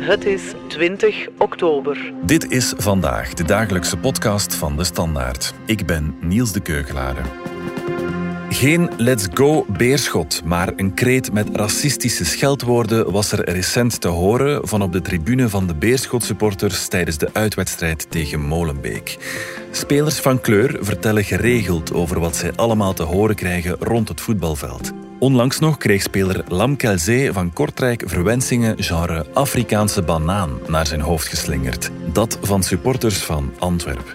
Het is 20 oktober. Dit is vandaag de dagelijkse podcast van de Standaard. Ik ben Niels de Keugelare. Geen let's go beerschot, maar een kreet met racistische scheldwoorden was er recent te horen van op de tribune van de Beerschot-supporters tijdens de uitwedstrijd tegen Molenbeek. Spelers van kleur vertellen geregeld over wat zij allemaal te horen krijgen rond het voetbalveld. Onlangs nog kreeg speler Lam Kelzee van Kortrijk verwensingen genre Afrikaanse banaan naar zijn hoofd geslingerd. Dat van supporters van Antwerp.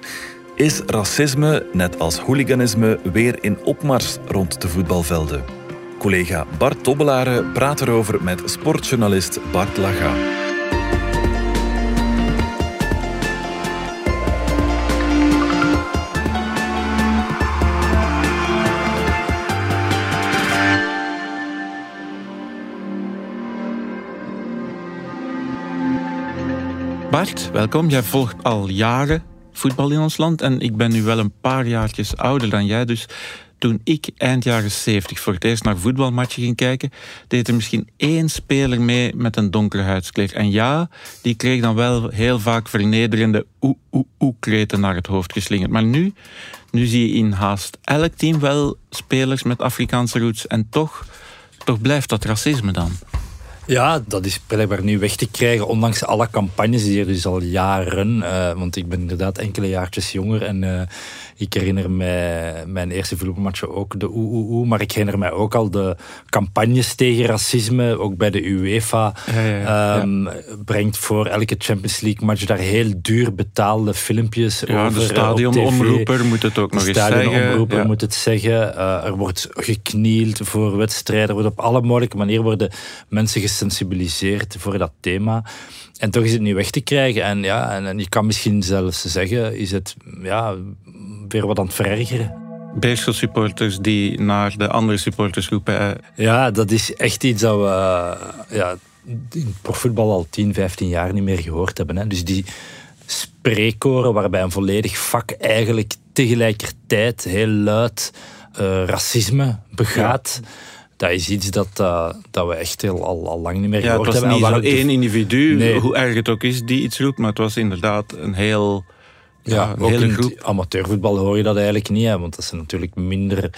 Is racisme, net als hooliganisme, weer in opmars rond de voetbalvelden? Collega Bart Tobbelare praat erover met sportjournalist Bart Laga. Bart, welkom. Jij volgt al jaren voetbal in ons land en ik ben nu wel een paar jaartjes ouder dan jij, dus toen ik eind jaren 70 voor het eerst naar voetbalmatchen ging kijken, deed er misschien één speler mee met een donkere huidskleur. En ja, die kreeg dan wel heel vaak vernederende oe oe oe kreten naar het hoofd geslingerd. Maar nu, nu zie je in haast elk team wel spelers met Afrikaanse roots en toch, toch blijft dat racisme dan. Ja, dat is blijkbaar nu weg te krijgen, ondanks alle campagnes die er dus al jaren. Uh, want ik ben inderdaad enkele jaartjes jonger en uh, ik herinner mij mijn eerste voetbalmatch ook de oe maar ik herinner mij ook al de campagnes tegen racisme, ook bij de UEFA. Ja, ja, ja. Um, brengt voor elke Champions League match daar heel duur betaalde filmpjes ja, over. De stadionomroeper moet het ook nog eens zeggen. De stadionomroeper moet het zeggen. Uh, er wordt geknield voor wedstrijden, er wordt op alle mogelijke manieren worden mensen gesensibiliseerd voor dat thema. En toch is het niet weg te krijgen. En, ja, en, en je kan misschien zelfs zeggen, is het ja, weer wat aan het verergeren. Beerschot supporters die naar de andere supporters roepen. Ja, dat is echt iets dat we ja, in profvoetbal al 10, 15 jaar niet meer gehoord hebben. Hè. Dus die spreekkoren waarbij een volledig vak eigenlijk tegelijkertijd heel luid uh, racisme begaat. Ja dat is iets dat, uh, dat we echt heel, al, al lang niet meer gehoord hebben. Het was niet zo één individu, nee. hoe erg het ook is, die iets roept. Maar het was inderdaad een heel... Ja, ja ook in groep. amateurvoetbal hoor je dat eigenlijk niet. Hè, want dat zijn natuurlijk minder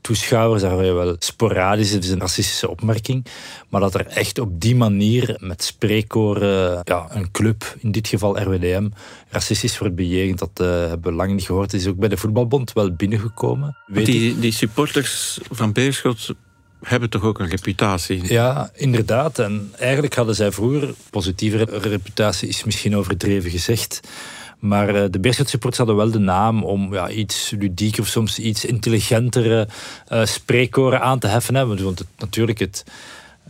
toeschouwers. Daar hoor je wel sporadisch. Het is een racistische opmerking. Maar dat er echt op die manier met spreekkoren ja, een club, in dit geval RWDM, racistisch wordt bejegend. Dat uh, hebben we lang niet gehoord. Het is ook bij de voetbalbond wel binnengekomen. Weet die, die supporters van Beerschot hebben toch ook een reputatie? Ja, inderdaad. En eigenlijk hadden zij vroeger, positieve reputatie is misschien overdreven gezegd, maar eh, de Beerschot hadden wel de naam om ja, iets ludieker of soms iets intelligentere uh, spreekkoren aan te heffen. Hè. Want het, natuurlijk, het,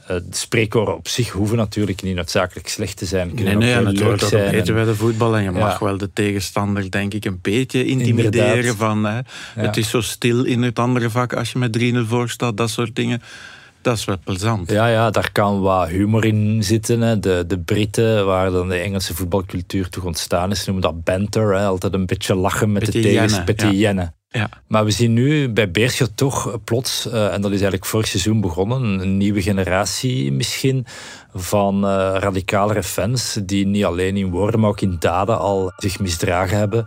de spreekkoren op zich hoeven natuurlijk niet noodzakelijk slecht te zijn. Nee, nee, natuurlijk. Dat weten wij de voetbal en je mag wel de tegenstander, denk ik, een beetje intimideren. Inderdaad. Van, hè, ja. Het is zo stil in het andere vak als je met 3-0 voor staat, dat soort dingen. Dat is wel plezant. Ja, ja, daar kan wat humor in zitten. Hè. De, de Britten, waar dan de Engelse voetbalcultuur toch ontstaan is, noemen dat banter. Hè. Altijd een beetje lachen met de tegens, petit jennen. Ja. Maar we zien nu bij Beerschot toch plots, uh, en dat is eigenlijk vorig seizoen begonnen, een nieuwe generatie misschien van uh, radicalere fans die niet alleen in woorden, maar ook in daden al zich misdragen hebben.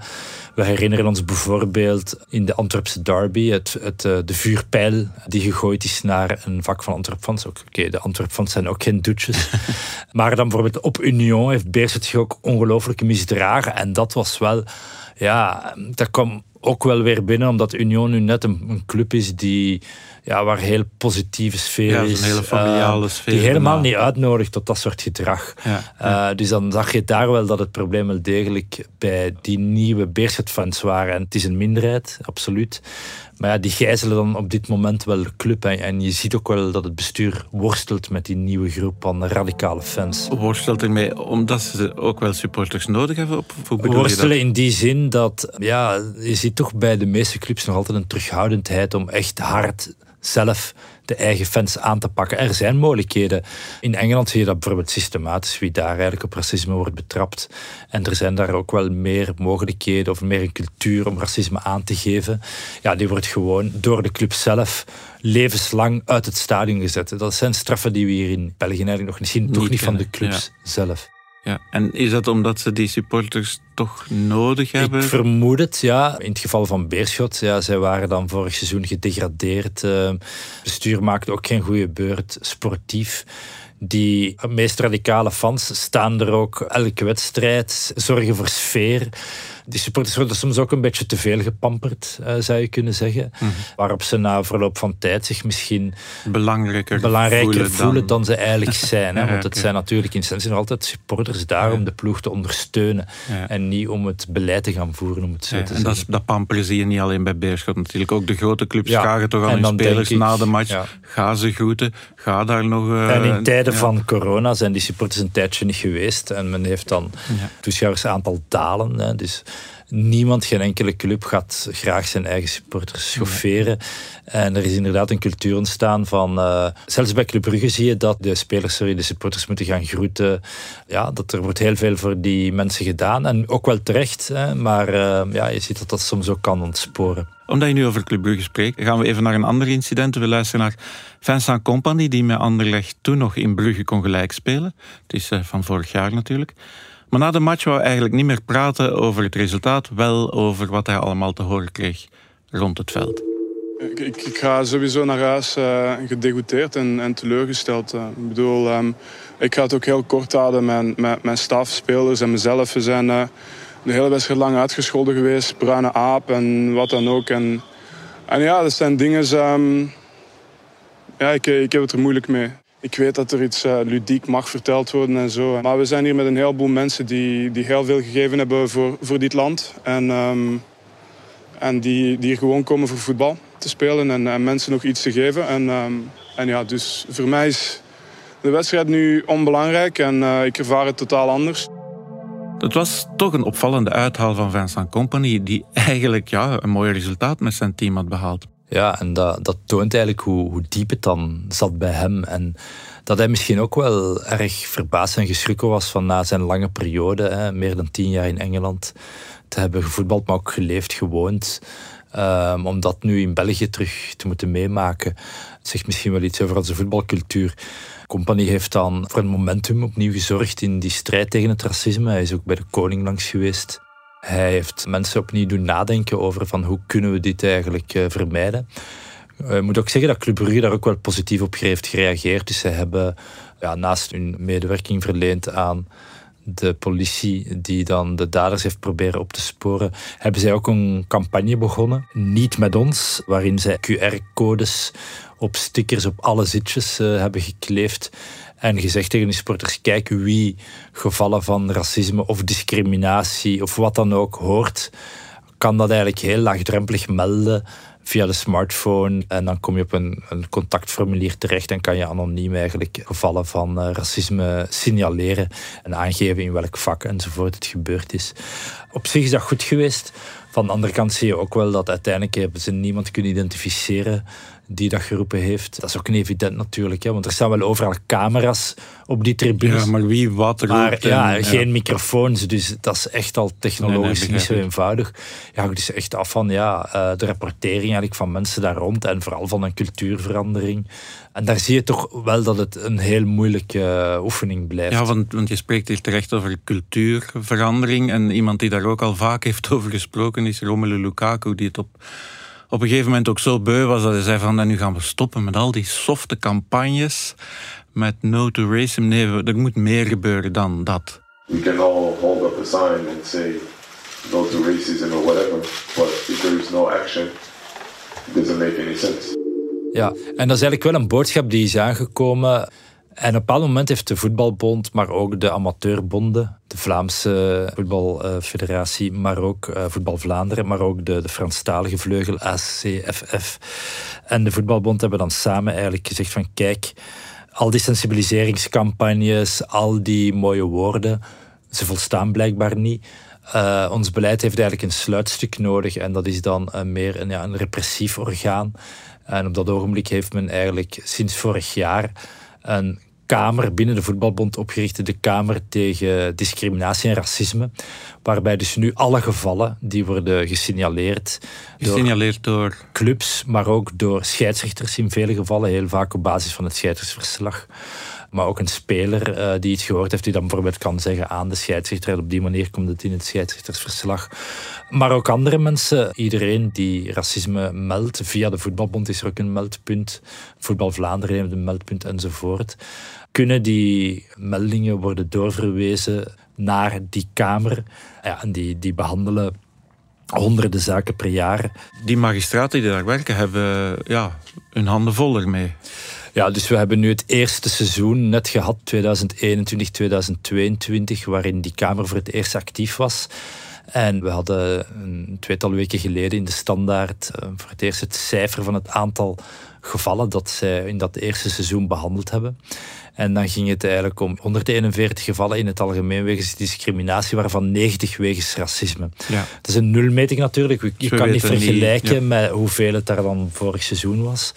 We herinneren ons bijvoorbeeld in de Antwerpse derby het, het, uh, de vuurpijl die gegooid is naar een vak van Antwerpfans. Oké, okay, de Antwerpfans zijn ook geen dutjes. maar dan bijvoorbeeld op Union heeft Beerschot zich ook ongelooflijk misdragen. En dat was wel, ja, dat kwam ook wel weer binnen, omdat Union nu net een, een club is die, ja, waar heel positieve sfeer ja, is. een hele familiale uh, sfeer. Die helemaal niet uitnodigt tot dat soort gedrag. Ja, ja. Uh, dus dan zag je daar wel dat het probleem wel degelijk bij die nieuwe Beerschot-fans waren. En het is een minderheid, absoluut. Maar ja, die gijzelen dan op dit moment wel de club. En, en je ziet ook wel dat het bestuur worstelt met die nieuwe groep van radicale fans. Worstelt ermee omdat ze ook wel supporters nodig hebben? Op, Worstelen in die zin dat ja, je ziet toch bij de meeste clubs nog altijd een terughoudendheid om echt hard zelf de eigen fans aan te pakken. Er zijn mogelijkheden. In Engeland zie je dat bijvoorbeeld systematisch, wie daar eigenlijk op racisme wordt betrapt. En er zijn daar ook wel meer mogelijkheden of meer een cultuur om racisme aan te geven. Ja, die wordt gewoon door de club zelf levenslang uit het stadion gezet. Dat zijn straffen die we hier in België eigenlijk nog niet zien. Toch niet van de clubs ja. zelf. Ja, en is dat omdat ze die supporters toch nodig hebben? Ik vermoed het, ja. In het geval van Beerschot, ja, zij waren dan vorig seizoen gedegradeerd. Het bestuur maakte ook geen goede beurt sportief. Die meest radicale fans staan er ook elke wedstrijd, zorgen voor sfeer. Die supporters worden soms ook een beetje te veel gepamperd, uh, zou je kunnen zeggen. Mhm. Waarop ze na verloop van tijd zich misschien belangrijker, belangrijker voelen, dan... ze eigenlijk zijn. Hè? Want het zijn natuurlijk in essentie nog altijd supporters daar om de ploeg te ondersteunen. En niet om het beleid te gaan voeren, om het zo te zeggen. En dat, dat pamperen zie je niet alleen bij Beerschot natuurlijk. Ook de grote clubs vragen toch aan hun spelers na de match. Ga ze groeten, ga daar nog... Uh, en in tijden van corona zijn die supporters een tijdje niet geweest. En men heeft dan toeschouwersaantal dalen. Hè? Dus niemand, geen enkele club gaat graag zijn eigen supporters chaufferen. En er is inderdaad een cultuur ontstaan van... Uh, zelfs bij Club Brugge zie je dat de spelers, sorry, de supporters moeten gaan groeten. Ja, dat er wordt heel veel voor die mensen gedaan. En ook wel terecht, hè, maar uh, ja, je ziet dat dat soms ook kan ontsporen. Omdat je nu over Club Brugge spreekt, gaan we even naar een ander incident. We luisteren naar Vincent Company, die met Anderlecht toen nog in Brugge kon gelijk spelen. Het is uh, van vorig jaar natuurlijk. Maar na de match wou hij eigenlijk niet meer praten over het resultaat, wel over wat hij allemaal te horen kreeg rond het veld. Ik, ik, ga sowieso naar huis uh, en, en teleurgesteld. Uh, ik bedoel, um, ik ga het ook heel kort houden met, met mijn staf, spelers en mezelf. We zijn uh, de hele wedstrijd lang uitgescholden geweest, bruine aap en wat dan ook. En, en ja, dat zijn dingen... Um, ja, ik, ik heb het er moeilijk mee. Ik weet dat er iets uh, ludiek mag verteld worden en zo. Maar we zijn hier met een heleboel mensen die, die heel veel gegeven hebben voor, voor dit land. En, um, en die, die hier gewoon komen voor voetbal te spelen en, en mensen nog iets te geven. En, um, en ja, dus voor mij is de wedstrijd nu onbelangrijk en uh, ik ervaar het totaal anders. Het was toch een opvallende uithaal van Vincent Company, die eigenlijk ja, een mooi resultaat met zijn team had behaald. Ja, en dat, dat toont eigenlijk hoe, hoe diep het dan zat bij hem. En dat hij misschien ook wel erg verbaasd en geschrokken was van na zijn lange periode, hè, meer dan tien jaar in Engeland, te hebben gevoetbald, maar ook geleefd, gewoond. Um, om dat nu in België terug te moeten meemaken, zegt misschien wel iets over onze voetbalcultuur. Company heeft dan voor een momentum opnieuw gezorgd in die strijd tegen het racisme. Hij is ook bij de koning langs geweest. Hij heeft mensen opnieuw doen nadenken over van hoe kunnen we dit eigenlijk uh, vermijden. Eh, ik moet ook zeggen dat Club Brugge daar ook wel positief op heeft gereageerd. Dus zij hebben ja, naast hun medewerking verleend aan de politie die dan de daders heeft proberen op te sporen, hebben zij ook een campagne begonnen. Niet met ons, waarin zij QR-codes op stickers op alle zitjes uh, hebben gekleefd en gezegd tegen de sporters: kijk wie gevallen van racisme of discriminatie of wat dan ook hoort, kan dat eigenlijk heel laagdrempelig melden via de smartphone. En dan kom je op een, een contactformulier terecht en kan je anoniem eigenlijk gevallen van uh, racisme signaleren en aangeven in welk vak enzovoort het gebeurd is. Op zich is dat goed geweest. Van de andere kant zie je ook wel dat uiteindelijk hebben ze niemand kunnen identificeren die dat geroepen heeft. Dat is ook niet evident natuurlijk, hè, want er staan wel overal camera's op die tribunes. Ja, maar wie wat roept. Maar ja, geen microfoons, dus dat is echt al technologisch niet zo eenvoudig. Ja, is echt af van ja, eh, de rapportering eigenlijk van mensen daar rond en vooral van een cultuurverandering. En daar zie je toch wel dat het een heel moeilijke eh, oefening blijft. Ja, want, want je spreekt hier terecht over cultuurverandering. En iemand die daar ook al vaak heeft over gesproken is Romelu Lukaku, die het op op een gegeven moment ook zo beu was dat hij zei van nu gaan we stoppen met al die softe campagnes met no to racism. Nee, er moet meer gebeuren dan dat. We can all hold up a sign and say no to racism or whatever, but if there is no action, it doesn't make any sense. Ja, en dat is eigenlijk wel een boodschap die is aangekomen en op een bepaald moment heeft de voetbalbond, maar ook de amateurbonden, de Vlaamse voetbalfederatie, maar ook uh, Voetbal Vlaanderen, maar ook de, de Franstalige vleugel ACFF en de voetbalbond hebben dan samen eigenlijk gezegd van kijk, al die sensibiliseringscampagnes, al die mooie woorden, ze volstaan blijkbaar niet. Uh, ons beleid heeft eigenlijk een sluitstuk nodig en dat is dan uh, meer een, ja, een repressief orgaan. En op dat ogenblik heeft men eigenlijk sinds vorig jaar een kamer binnen de voetbalbond opgericht, de Kamer tegen Discriminatie en Racisme, waarbij dus nu alle gevallen die worden gesignaleerd, gesignaleerd door, clubs, maar ook door scheidsrechters in vele gevallen, heel vaak op basis van het scheidsrechtsverslag, Maar ook een speler uh, die iets gehoord heeft, die dan bijvoorbeeld kan zeggen aan de scheidsrechter. Op die manier komt het in het scheidsrechtersverslag. Maar ook andere mensen, iedereen die racisme meldt. Via de Voetbalbond is er ook een meldpunt. Voetbal Vlaanderen heeft een meldpunt enzovoort. Kunnen die meldingen worden doorverwezen naar die Kamer? Ja, en die, die behandelen honderden zaken per jaar. Die magistraten die daar werken hebben ja, hun handen vol ermee. Ja, dus we hebben nu het eerste seizoen net gehad, 2021, 2022, waarin die Kamer voor het eerst actief was. En we hadden een tweetal weken geleden in de standaard eh, voor het eerst het cijfer van het aantal gevallen dat zij in dat eerste seizoen behandeld hebben. En dan ging het eigenlijk om 141 gevallen in het algemeen wegens discriminatie, waarvan 90 wegens racisme. Ja. Het is een nulmeting natuurlijk. Je kan niet vergelijken met hoeveel het daar dan vorig seizoen was.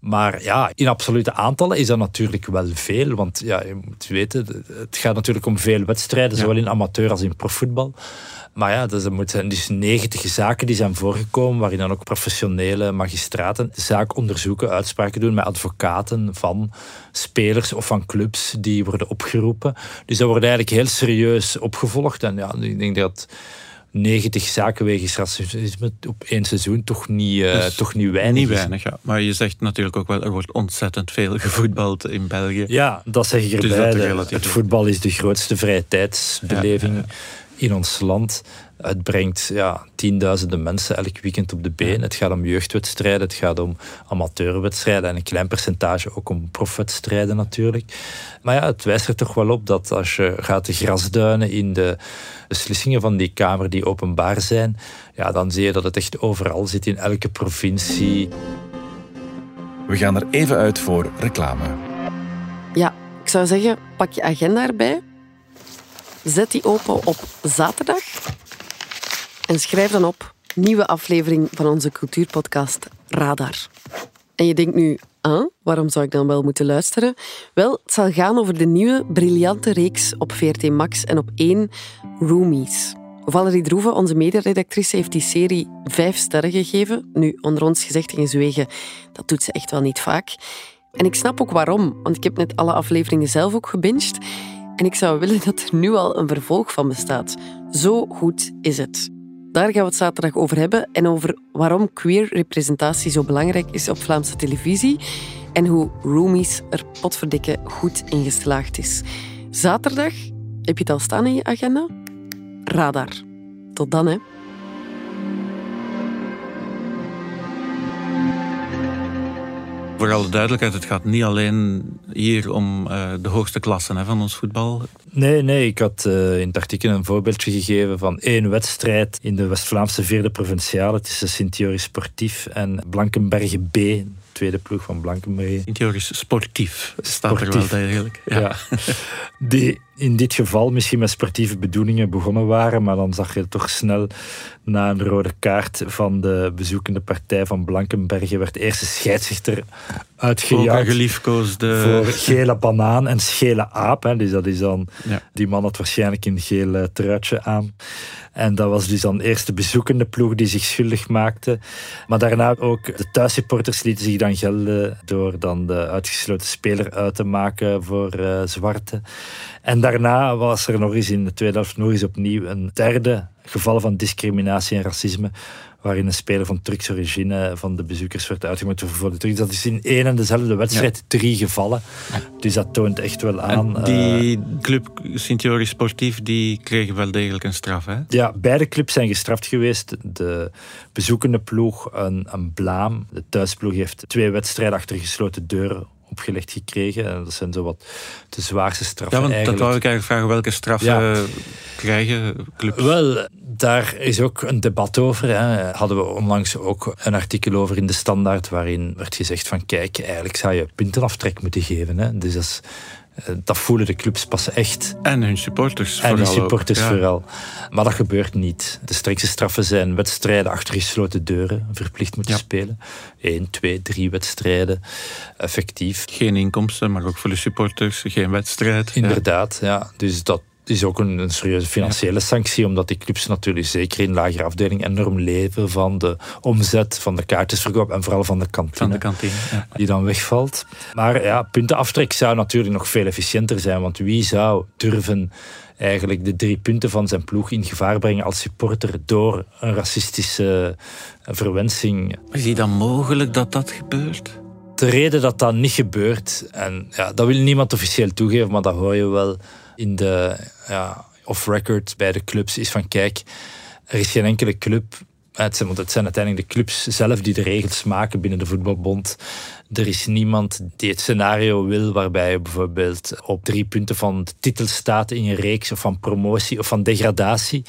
Maar ja, in absolute aantallen is dat natuurlijk wel veel. Want ja, je moet weten, het gaat natuurlijk om veel wedstrijden, zowel in amateur als in profvoetbal. Maar ja, dus er moeten dus 90 zaken die zijn voorgekomen, waarin dan ook professionele magistraten de zaak onderzoeken, uitspraken doen met advocaten van spelers of van clubs die worden opgeroepen. Dus dat wordt eigenlijk heel serieus opgevolgd. En ja, ik denk dat 90 zaken wegens racisme op één seizoen toch niet, uh, toch niet weinig. Niet weinig, ja. Maar je zegt natuurlijk ook wel, er wordt ontzettend veel gevoetbald in België. Ja, dat zeg ik erbij. Dus het voetbal is de grootste vrije tijdsbeleving in ons land. Het brengt ja, tienduizenden mensen elk weekend op de been. Het gaat om jeugdwedstrijden, het gaat om amateurwedstrijden en een klein percentage ook om profwedstrijden natuurlijk. Maar ja, het wijst er toch wel op dat als je gaat de grasduinen in de beslissingen van die Kamer die openbaar zijn, ja, dan zie je dat het echt overal zit in elke provincie. We gaan er even uit voor reclame. Ja, ik zou zeggen, pak je agenda erbij. Zet die open op zaterdag. En schrijf dan op nieuwe aflevering van onze cultuurpodcast Radar. En je denkt nu, ah, waarom zou ik dan wel moeten luisteren? Wel, het zal gaan over de nieuwe briljante reeks op VRT Max en op 1 Roomies. Valerie Droeven, onze mederedactrice, heeft die serie vijf sterren gegeven. Nu, onder ons gezegd in Zwegen, dat doet ze echt wel niet vaak. En ik snap ook waarom, want ik heb net alle afleveringen zelf ook gebinged. En ik zou willen dat er nu al een vervolg van bestaat. Zo goed is het. Daar gaan we het zaterdag over hebben en over waarom queer representatie zo belangrijk is op Vlaamse televisie en hoe Roomies er potverdikke goed in geslaagd is. Zaterdag, heb je het al staan in je agenda? Radar. Tot dan, hè. Voor alle duidelijkheid, het gaat niet alleen hier om uh, de hoogste klassen hè, van ons voetbal. Nee, nee, ik had uh, in het artikel een voorbeeldje gegeven van één wedstrijd in de West-Vlaamse vierde provinciale tussen Sint-Joris Sportief en Blankenbergen B, tweede ploeg van Blankenbergen. Sint-Joris Sportief staat er wel eigenlijk. Ja. ja. Die in dit geval misschien met sportieve bedoelingen begonnen waren, maar dan zag je toch snel na een rode kaart van de bezoekende partij van Blankenbergen werd de eerste scheidsrechter uitgejaagd. Voor gele banaan en schele aap. Hè. Dus dat is dan, die man had waarschijnlijk een geel truitje aan. En dat was dus dan eerst de bezoekende ploeg die zich schuldig maakte. Maar daarna ook de thuissupporters lieten zich dan gelden door dan de uitgesloten speler uit te maken voor uh, zwarte. En daarna was er nog eens in de tweede helft nog eens opnieuw een derde geval van discriminatie en racisme waarin een speler van Turkse origine van de bezoekers werd uitgemaakt voor de Turks. Dat is in één en dezelfde wedstrijd drie gevallen. Dus dat toont echt wel aan. die uh, club Sint-Joris Sportief, die kregen wel degelijk een straf, hè? Ja, beide clubs zijn gestraft geweest. De bezoekende ploeg een, een blaam. De thuisploeg heeft twee wedstrijden achter gesloten deuren opgelegd gekregen. En dat zijn zo wat de zwaarste straffen. Ja, want eigenlijk. dat wou ik eigenlijk vragen. Welke straffen krijgen clubs? Wel, daar is ook een debat over. Hè. Hadden we onlangs ook een artikel over in de Standaard waarin werd gezegd van kijk, eigenlijk zou je puntenaftrek moeten geven. Hè. Dus dat is dat voelen de clubs pas echt. En hun supporters En hun supporters vooral. Maar dat gebeurt niet. De strikste straffen zijn wedstrijden achter gesloten deuren, verplicht moeten spelen. Eén, twee, drie wedstrijden, effectief. Geen inkomsten, maar ook voor de supporters, geen wedstrijd. Inderdaad, ja. Dus dat is ook een, een serieuze financiële sanctie, omdat die clubs natuurlijk zeker in lagere afdeling enorm leven van de omzet, van de kaartjesverkoop en vooral van de kantine, Van de kantine. Ja. die dan wegvalt. Maar ja, puntenaftrek zou natuurlijk nog veel efficiënter zijn, want wie zou durven eigenlijk de drie punten van zijn ploeg in gevaar brengen als supporter door een racistische verwensing Is het dan mogelijk dat dat gebeurt? de reden dat dat niet gebeurt, en ja, dat wil niemand officieel toegeven, maar dat hoor je wel in de off-record bij de clubs, is van kijk, er is geen enkele club, het zijn, want het zijn uiteindelijk de clubs zelf die de regels maken binnen de voetbalbond. Er is niemand die het scenario wil waarbij je bijvoorbeeld op drie punten van de titel staat in je reeks of van promotie of van degradatie.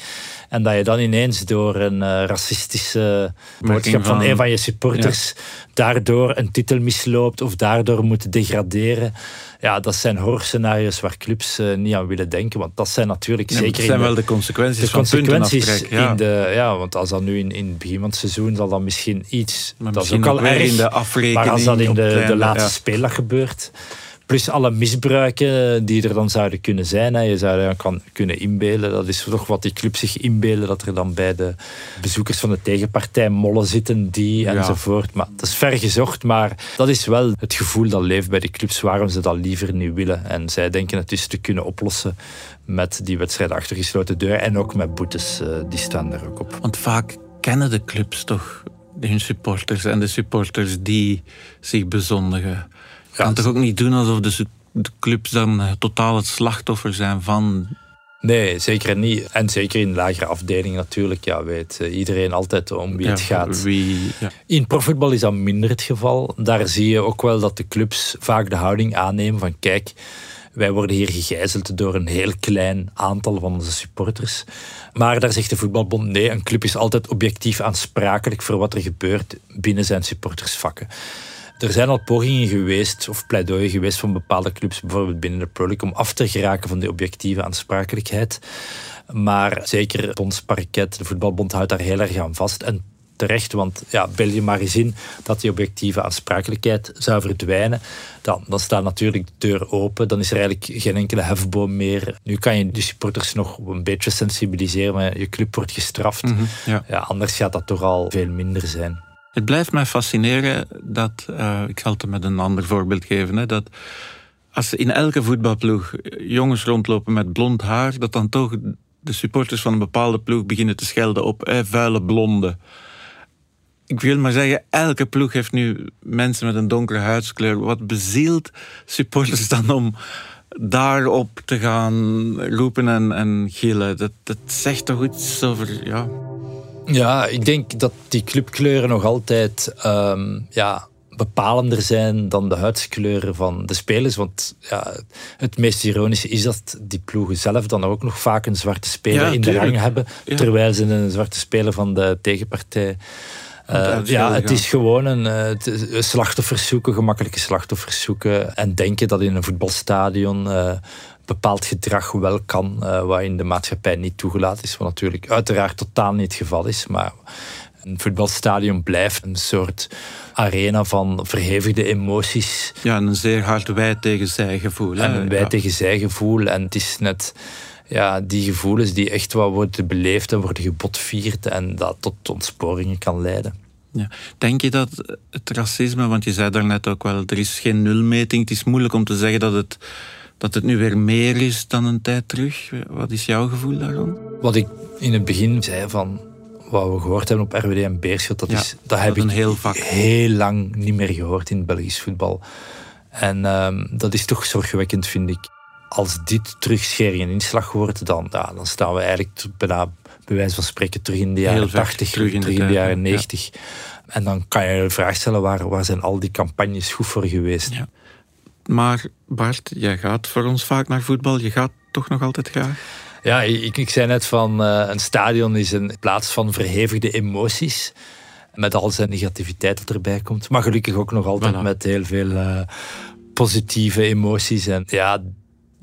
En dat je dan ineens door een eh, racistische boodschap van, van- een van je supporters daardoor een titel misloopt of daardoor moet degraderen. Ja, dat zijn horrorscenario's waar clubs eh, niet aan willen denken. Want dat zijn natuurlijk zeker dat zijn de- wel de consequenties de van consequenties. Ja. in de... Ja, want als dat nu in, in het begin van het seizoen zal dat misschien iets... Maar dat is ook al ook erg. in de afrekening Maar als dat in de, de laatste ja. speeldag gebeurt... Plus alle misbruiken die er dan zouden kunnen zijn. Hè. Je zou je kan kunnen inbeelden. Dat is toch wat die clubs zich inbeelden. Dat er dan bij de bezoekers van de tegenpartij mollen zitten. Die Ja. enzovoort. Maar dat is ver gezocht. Maar dat is wel het gevoel dat leeft bij de clubs. Waarom ze dat liever niet willen. En zij denken het dus te kunnen oplossen met die wedstrijden achter gesloten deuren. En ook met boetes. eh, die staan er ook op. Want vaak kennen de clubs toch hun supporters en de supporters die zich bezondigen. Je kan toch ook niet doen alsof de, clubs dan eh, totaal het slachtoffer zijn van... Nee, zeker niet. En zeker in lagere afdelingen natuurlijk. Ja, weet eh, iedereen altijd om wie het ja, gaat. Wie, ja. In profvoetbal is dat minder het geval. Daar zie je ook wel dat de clubs vaak de houding aannemen van kijk, wij worden hier gegijzeld door een heel klein aantal van onze supporters. Maar daar zegt de voetbalbond nee, een club is altijd objectief aansprakelijk voor wat er gebeurt binnen zijn supportersvakken. Er zijn al pogingen geweest, of pleidooien geweest van bepaalde clubs, bijvoorbeeld binnen de Pro League, om af te geraken van die objectieve aansprakelijkheid. Maar zeker het bondsparket, de voetbalbond houdt daar heel erg aan vast. En terecht, want ja, beeld je maar eens in dat die objectieve aansprakelijkheid zou verdwijnen. Dan, dan staat natuurlijk de deur open, dan is er eigenlijk geen enkele hefboom meer. Nu kan je de supporters nog een beetje sensibiliseren, maar je club wordt gestraft. Mhm, ja. Ja, anders gaat dat toch al veel minder zijn. Het blijft mij fascineren dat, eh, ik zal het met een ander voorbeeld geven, hè, dat als in elke voetbalploeg jongens rondlopen met blond haar, dat dan toch de supporters van een bepaalde ploeg beginnen te schelden op eh, vuile blonde. Ik wil maar zeggen, elke ploeg heeft nu mensen met een donkere huidskleur. Wat bezielt supporters dan om daarop te gaan roepen en, en gillen? Dat, dat zegt toch iets over, ja, Ja, ik denk dat die clubkleuren nog altijd ehm, ja, bepalender zijn dan de huidskleuren van de spelers. Want ja, het meest ironische is dat die ploegen zelf dan ook nog vaak een zwarte speler Ja, in de rang hebben, Ja. terwijl ze een zwarte speler van de tegenpartij. Eh, ja, het gaan. is gewoon een eh, het is slachtoffers zoeken, gemakkelijke slachtoffers zoeken. En denken dat in een voetbalstadion eh, bepaald gedrag wel kan, eh, wat in de maatschappij niet toegelaten is. Wat natuurlijk uiteraard totaal niet het geval is. Maar een voetbalstadion blijft een soort arena van verhevigde emoties. ja een zeer hard wij tegen zij gevoel. En een wij Ja. tegen zij gevoel. En het is net ja, die gevoelens die echt wat worden beleefd en worden gebotvierd. En dat tot ontsporingen kan leiden. Ja. Denk je dat het racisme, want je zei daarnet ook wel, er is geen nulmeting. Het is moeilijk om te zeggen dat het, dat het nu weer meer is dan een tijd terug. Wat is jouw gevoel daarom? Wat ik in het begin zei van wat we gehoord hebben op RWD en Beerschot, dat, Ja, is, dat heb dat ik een heel vak. heel lang niet meer gehoord in het Belgisch voetbal. En ehm, dat is toch zorgwekkend, vind ik. Als dit terug schering en inslag wordt, dan, ja, dan staan we eigenlijk bijna, bij wijze van spreken, terug in de jaren ver 80, terug in de jaren ja. 90. En dan kan je de vraag stellen, waar, waar zijn al die campagnes goed voor geweest? Ja. Maar Bart, jij gaat voor ons vaak naar voetbal. Je gaat toch nog altijd graag? Ja, ik, ik zei net van eh, een stadion is een plaats van verhevigde emoties. Met al zijn negativiteit dat erbij komt. Maar gelukkig ook nog altijd Voilà. met heel veel eh, positieve emoties. En ja,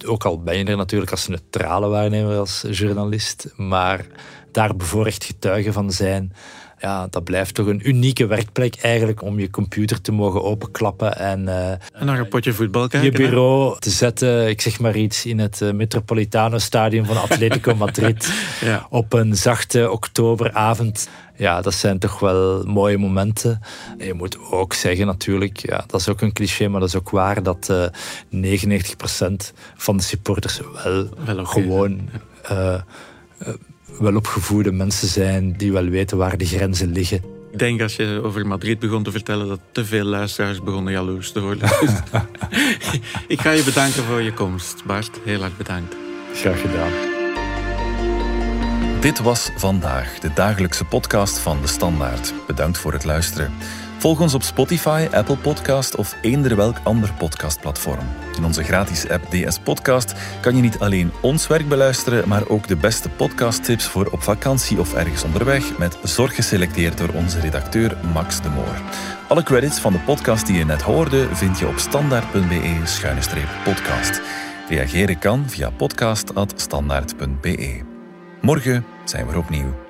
ook al ben je er natuurlijk als neutrale waarnemer, als journalist. Maar daar bevoorrecht getuige van zijn. Ja, dat blijft toch een unieke werkplek eigenlijk om je computer te mogen openklappen en, uh, en naar een potje voetbal kijken. Je bureau te zetten, ik zeg maar iets, in het uh, Metropolitano Stadion van Atletico Madrid ja. op een zachte oktoberavond. Ja, dat zijn toch wel mooie momenten. En je moet ook zeggen natuurlijk, ja, dat is ook een cliché, maar dat is ook waar, dat uh, 99% van de supporters wel, wel gewoon welopgevoede mensen zijn die wel weten waar de grenzen liggen. Ik denk als je over Madrid begon te vertellen dat te veel luisteraars begonnen jaloers te worden. ik ga je bedanken voor je komst, Bart. Heel erg bedankt. Graag gedaan. Dit was vandaag de dagelijkse podcast van de Standaard. Bedankt voor het luisteren. Volg ons op Spotify, Apple Podcast of eender welk ander podcastplatform. In onze gratis app DS Podcast kan je niet alleen ons werk beluisteren, maar ook de beste podcasttips voor op vakantie of ergens onderweg, met zorg geselecteerd door onze redacteur Max de Moor. Alle credits van de podcast die je net hoorde vind je op standaard.be-podcast. Reageren kan via podcast.standaard.be. Morgen zijn we opnieuw.